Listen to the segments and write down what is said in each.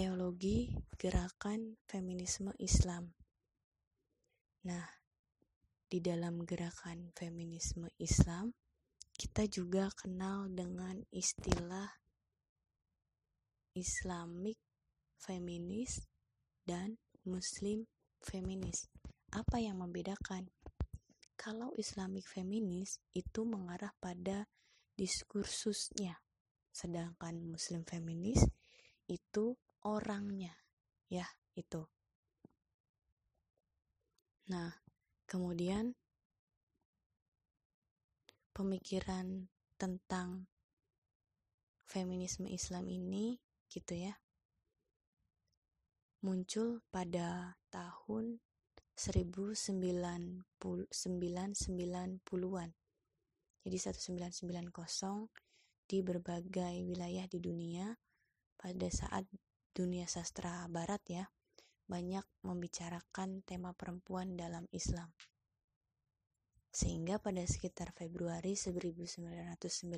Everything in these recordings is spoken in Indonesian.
teologi gerakan feminisme Islam. Nah, di dalam gerakan feminisme Islam, kita juga kenal dengan istilah Islamic feminis dan Muslim feminis. Apa yang membedakan? Kalau Islamic feminis itu mengarah pada diskursusnya, sedangkan Muslim feminis itu orangnya, ya, itu. Nah, kemudian pemikiran tentang feminisme Islam ini gitu ya muncul pada tahun 1990-an. Jadi 1990 di berbagai wilayah di dunia pada saat dunia sastra barat ya banyak membicarakan tema perempuan dalam Islam. Sehingga pada sekitar Februari 1994,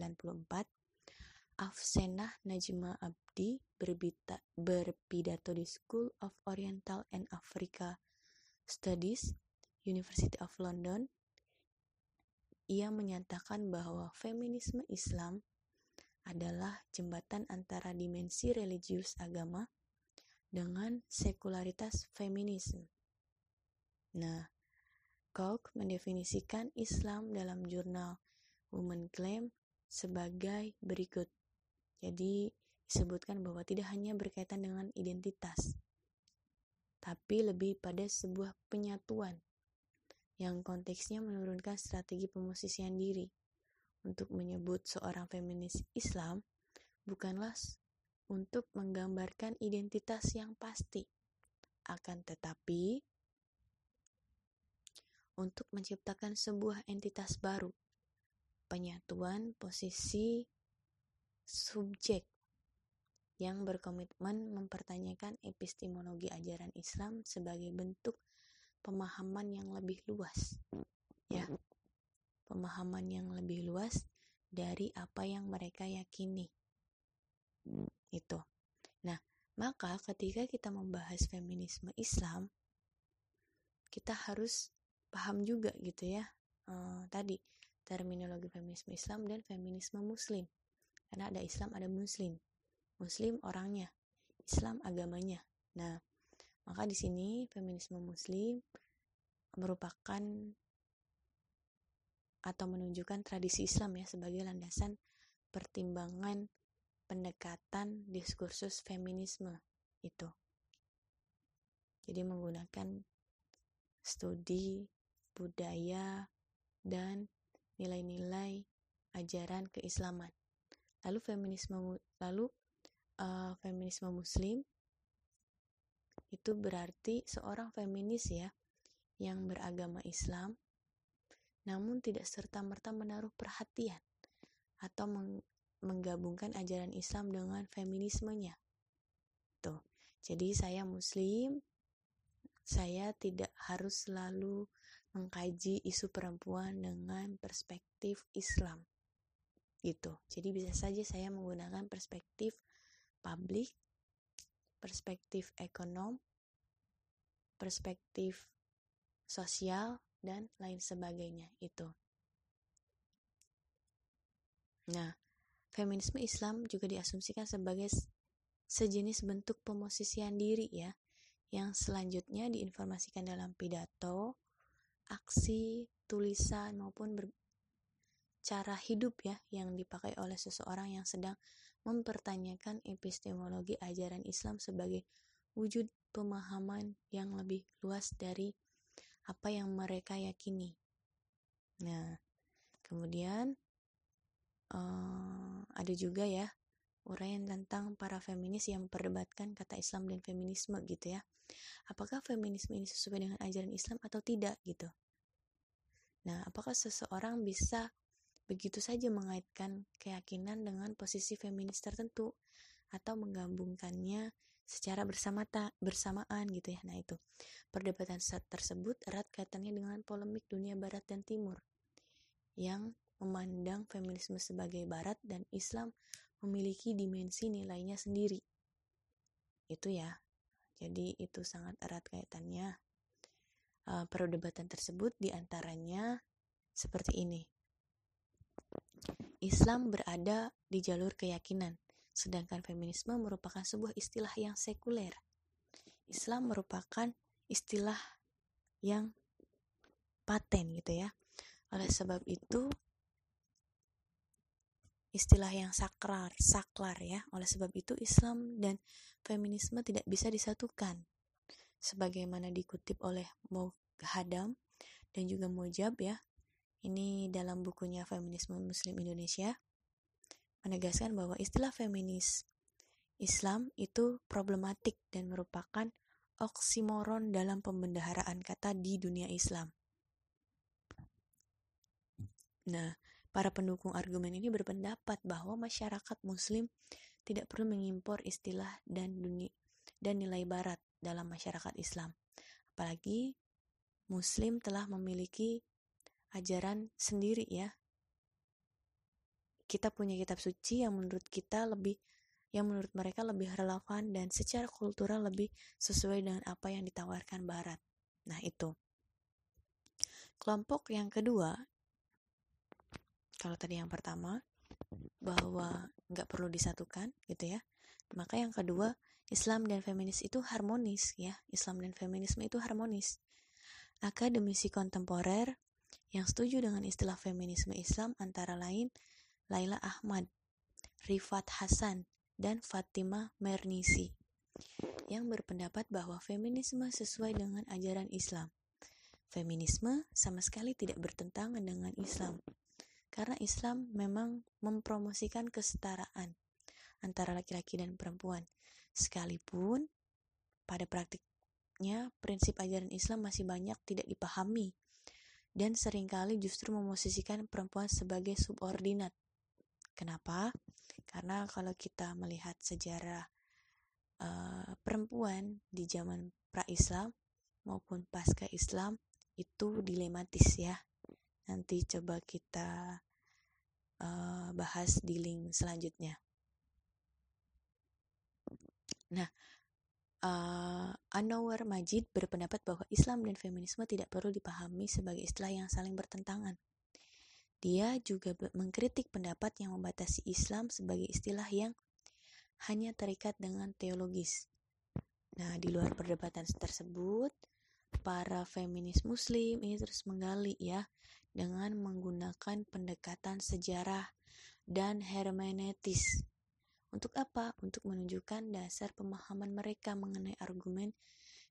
Afsenah Najma Abdi berbita, berpidato di School of Oriental and Africa Studies, University of London. Ia menyatakan bahwa feminisme Islam adalah jembatan antara dimensi religius agama dengan sekularitas feminisme. Nah, Koch mendefinisikan Islam dalam jurnal Women Claim sebagai berikut. Jadi disebutkan bahwa tidak hanya berkaitan dengan identitas, tapi lebih pada sebuah penyatuan yang konteksnya menurunkan strategi pemosisian diri. Untuk menyebut seorang feminis Islam bukanlah untuk menggambarkan identitas yang pasti, akan tetapi untuk menciptakan sebuah entitas baru, penyatuan posisi subjek yang berkomitmen mempertanyakan epistemologi ajaran Islam sebagai bentuk pemahaman yang lebih luas. Ya. Pemahaman yang lebih luas dari apa yang mereka yakini. Itu. Nah, maka ketika kita membahas feminisme Islam, kita harus paham juga gitu ya uh, tadi terminologi feminisme Islam dan feminisme Muslim karena ada Islam ada Muslim Muslim orangnya Islam agamanya nah maka di sini feminisme Muslim merupakan atau menunjukkan tradisi Islam ya sebagai landasan pertimbangan pendekatan diskursus feminisme itu. Jadi menggunakan studi budaya, dan nilai-nilai ajaran keislaman. Lalu feminisme lalu uh, feminisme muslim itu berarti seorang feminis ya yang beragama Islam namun tidak serta-merta menaruh perhatian atau meng menggabungkan ajaran Islam dengan feminismenya. Tuh. Jadi saya muslim, saya tidak harus selalu mengkaji isu perempuan dengan perspektif Islam. Gitu. Jadi bisa saja saya menggunakan perspektif publik, perspektif ekonom, perspektif sosial dan lain sebagainya itu. Nah, feminisme Islam juga diasumsikan sebagai sejenis bentuk pemosisian diri ya, yang selanjutnya diinformasikan dalam pidato, aksi, tulisan maupun ber cara hidup ya yang dipakai oleh seseorang yang sedang mempertanyakan epistemologi ajaran Islam sebagai wujud pemahaman yang lebih luas dari apa yang mereka yakini. Nah, kemudian uh, ada juga ya uraian tentang para feminis yang memperdebatkan kata Islam dan feminisme gitu ya apakah feminisme ini sesuai dengan ajaran Islam atau tidak gitu. Nah, apakah seseorang bisa begitu saja mengaitkan keyakinan dengan posisi feminis tertentu atau menggabungkannya secara bersama bersamaan gitu ya. Nah, itu. Perdebatan tersebut erat kaitannya dengan polemik dunia barat dan timur yang memandang feminisme sebagai barat dan Islam memiliki dimensi nilainya sendiri. itu ya. Jadi itu sangat erat kaitannya. Uh, perdebatan tersebut di antaranya seperti ini. Islam berada di jalur keyakinan, sedangkan feminisme merupakan sebuah istilah yang sekuler. Islam merupakan istilah yang paten gitu ya. Oleh sebab itu istilah yang saklar, saklar ya. Oleh sebab itu Islam dan feminisme tidak bisa disatukan. Sebagaimana dikutip oleh Hadam dan juga Mojab ya ini dalam bukunya Feminisme Muslim Indonesia menegaskan bahwa istilah feminis Islam itu problematik dan merupakan oksimoron dalam pembendaharaan kata di dunia Islam. Nah, para pendukung argumen ini berpendapat bahwa masyarakat muslim tidak perlu mengimpor istilah dan dunia dan nilai barat dalam masyarakat Islam. Apalagi muslim telah memiliki ajaran sendiri ya. Kita punya kitab suci yang menurut kita lebih yang menurut mereka lebih relevan dan secara kultural lebih sesuai dengan apa yang ditawarkan barat. Nah, itu. Kelompok yang kedua, kalau tadi yang pertama, bahwa nggak perlu disatukan gitu ya. Maka yang kedua, Islam dan feminis itu harmonis ya. Islam dan feminisme itu harmonis. Akademisi kontemporer yang setuju dengan istilah feminisme Islam antara lain Laila Ahmad, Rifat Hasan, dan Fatima Mernisi yang berpendapat bahwa feminisme sesuai dengan ajaran Islam. Feminisme sama sekali tidak bertentangan dengan Islam, karena Islam memang mempromosikan kesetaraan antara laki-laki dan perempuan, sekalipun pada praktiknya prinsip ajaran Islam masih banyak tidak dipahami dan sering kali justru memosisikan perempuan sebagai subordinat. Kenapa? Karena kalau kita melihat sejarah uh, perempuan di zaman pra-Islam maupun pasca Islam itu dilematis ya. Nanti coba kita uh, bahas di link selanjutnya. Nah, uh, Anwar Majid berpendapat bahwa Islam dan feminisme tidak perlu dipahami sebagai istilah yang saling bertentangan. Dia juga mengkritik pendapat yang membatasi Islam sebagai istilah yang hanya terikat dengan teologis. Nah, di luar perdebatan tersebut, para feminis muslim ini terus menggali ya dengan menggunakan pendekatan sejarah dan hermeneutis untuk apa? Untuk menunjukkan dasar pemahaman mereka mengenai argumen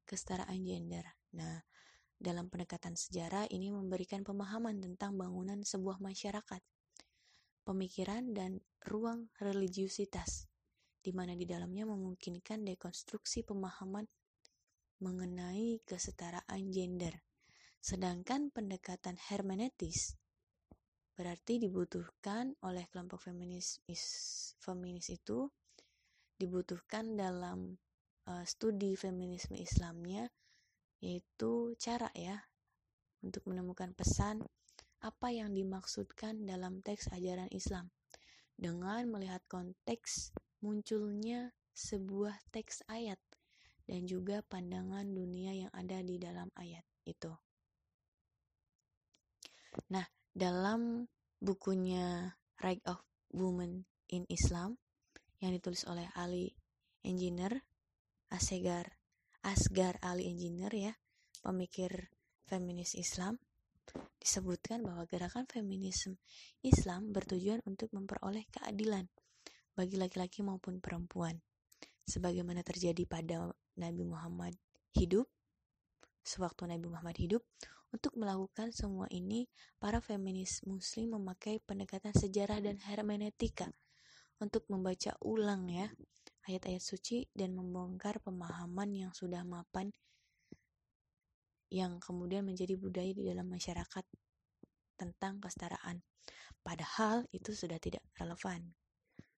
kesetaraan gender. Nah, dalam pendekatan sejarah ini memberikan pemahaman tentang bangunan sebuah masyarakat, pemikiran dan ruang religiusitas, di mana di dalamnya memungkinkan dekonstruksi pemahaman mengenai kesetaraan gender. Sedangkan pendekatan hermeneutis Berarti dibutuhkan oleh kelompok feminis is, feminis itu dibutuhkan dalam uh, studi feminisme Islamnya yaitu cara ya untuk menemukan pesan apa yang dimaksudkan dalam teks ajaran Islam dengan melihat konteks munculnya sebuah teks ayat dan juga pandangan dunia yang ada di dalam ayat itu. Nah, dalam bukunya Right of Women in Islam yang ditulis oleh Ali Engineer Asgar Asgar Ali Engineer ya pemikir feminis Islam disebutkan bahwa gerakan feminisme Islam bertujuan untuk memperoleh keadilan bagi laki-laki maupun perempuan. Sebagaimana terjadi pada Nabi Muhammad hidup sewaktu Nabi Muhammad hidup untuk melakukan semua ini, para feminis muslim memakai pendekatan sejarah dan hermeneutika untuk membaca ulang ya ayat-ayat suci dan membongkar pemahaman yang sudah mapan yang kemudian menjadi budaya di dalam masyarakat tentang kesetaraan. Padahal itu sudah tidak relevan.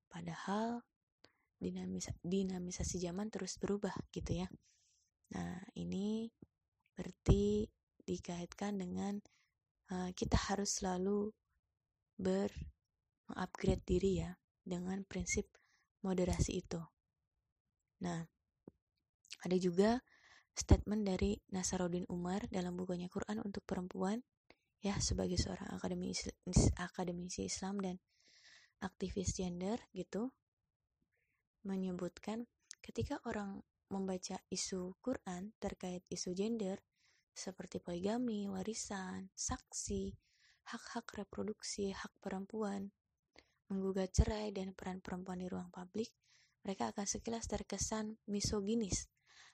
Padahal dinamis dinamisasi zaman terus berubah gitu ya. Nah, ini berarti dikaitkan dengan uh, kita harus selalu ber upgrade diri ya dengan prinsip moderasi itu. Nah, Ada juga statement dari Nasaruddin Umar dalam bukunya Quran untuk perempuan ya sebagai seorang akademisi akademisi Islam dan aktivis gender gitu menyebutkan ketika orang membaca isu Quran terkait isu gender seperti poligami, warisan, saksi, hak-hak reproduksi, hak perempuan, menggugat cerai dan peran perempuan di ruang publik, mereka akan sekilas terkesan misoginis.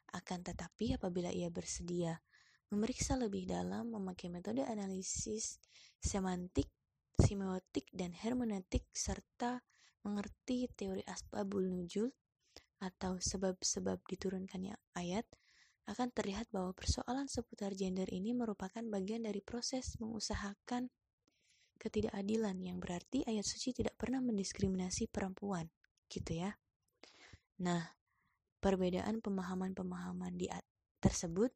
Akan tetapi apabila ia bersedia memeriksa lebih dalam memakai metode analisis semantik, semiotik, dan hermeneutik serta mengerti teori asbabul nujul atau sebab-sebab diturunkannya ayat, akan terlihat bahwa persoalan seputar gender ini merupakan bagian dari proses mengusahakan ketidakadilan yang berarti ayat suci tidak pernah mendiskriminasi perempuan, gitu ya. Nah, perbedaan pemahaman-pemahaman di tersebut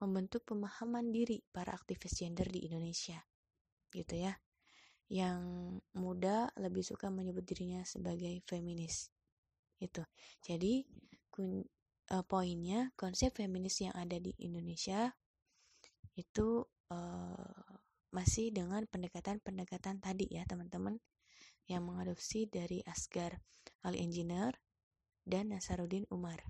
membentuk pemahaman diri para aktivis gender di Indonesia, gitu ya. Yang muda lebih suka menyebut dirinya sebagai feminis itu jadi kun, uh, poinnya konsep feminis yang ada di Indonesia itu uh, masih dengan pendekatan-pendekatan tadi ya teman-teman yang mengadopsi dari Asgar Ali Engineer dan Nasaruddin Umar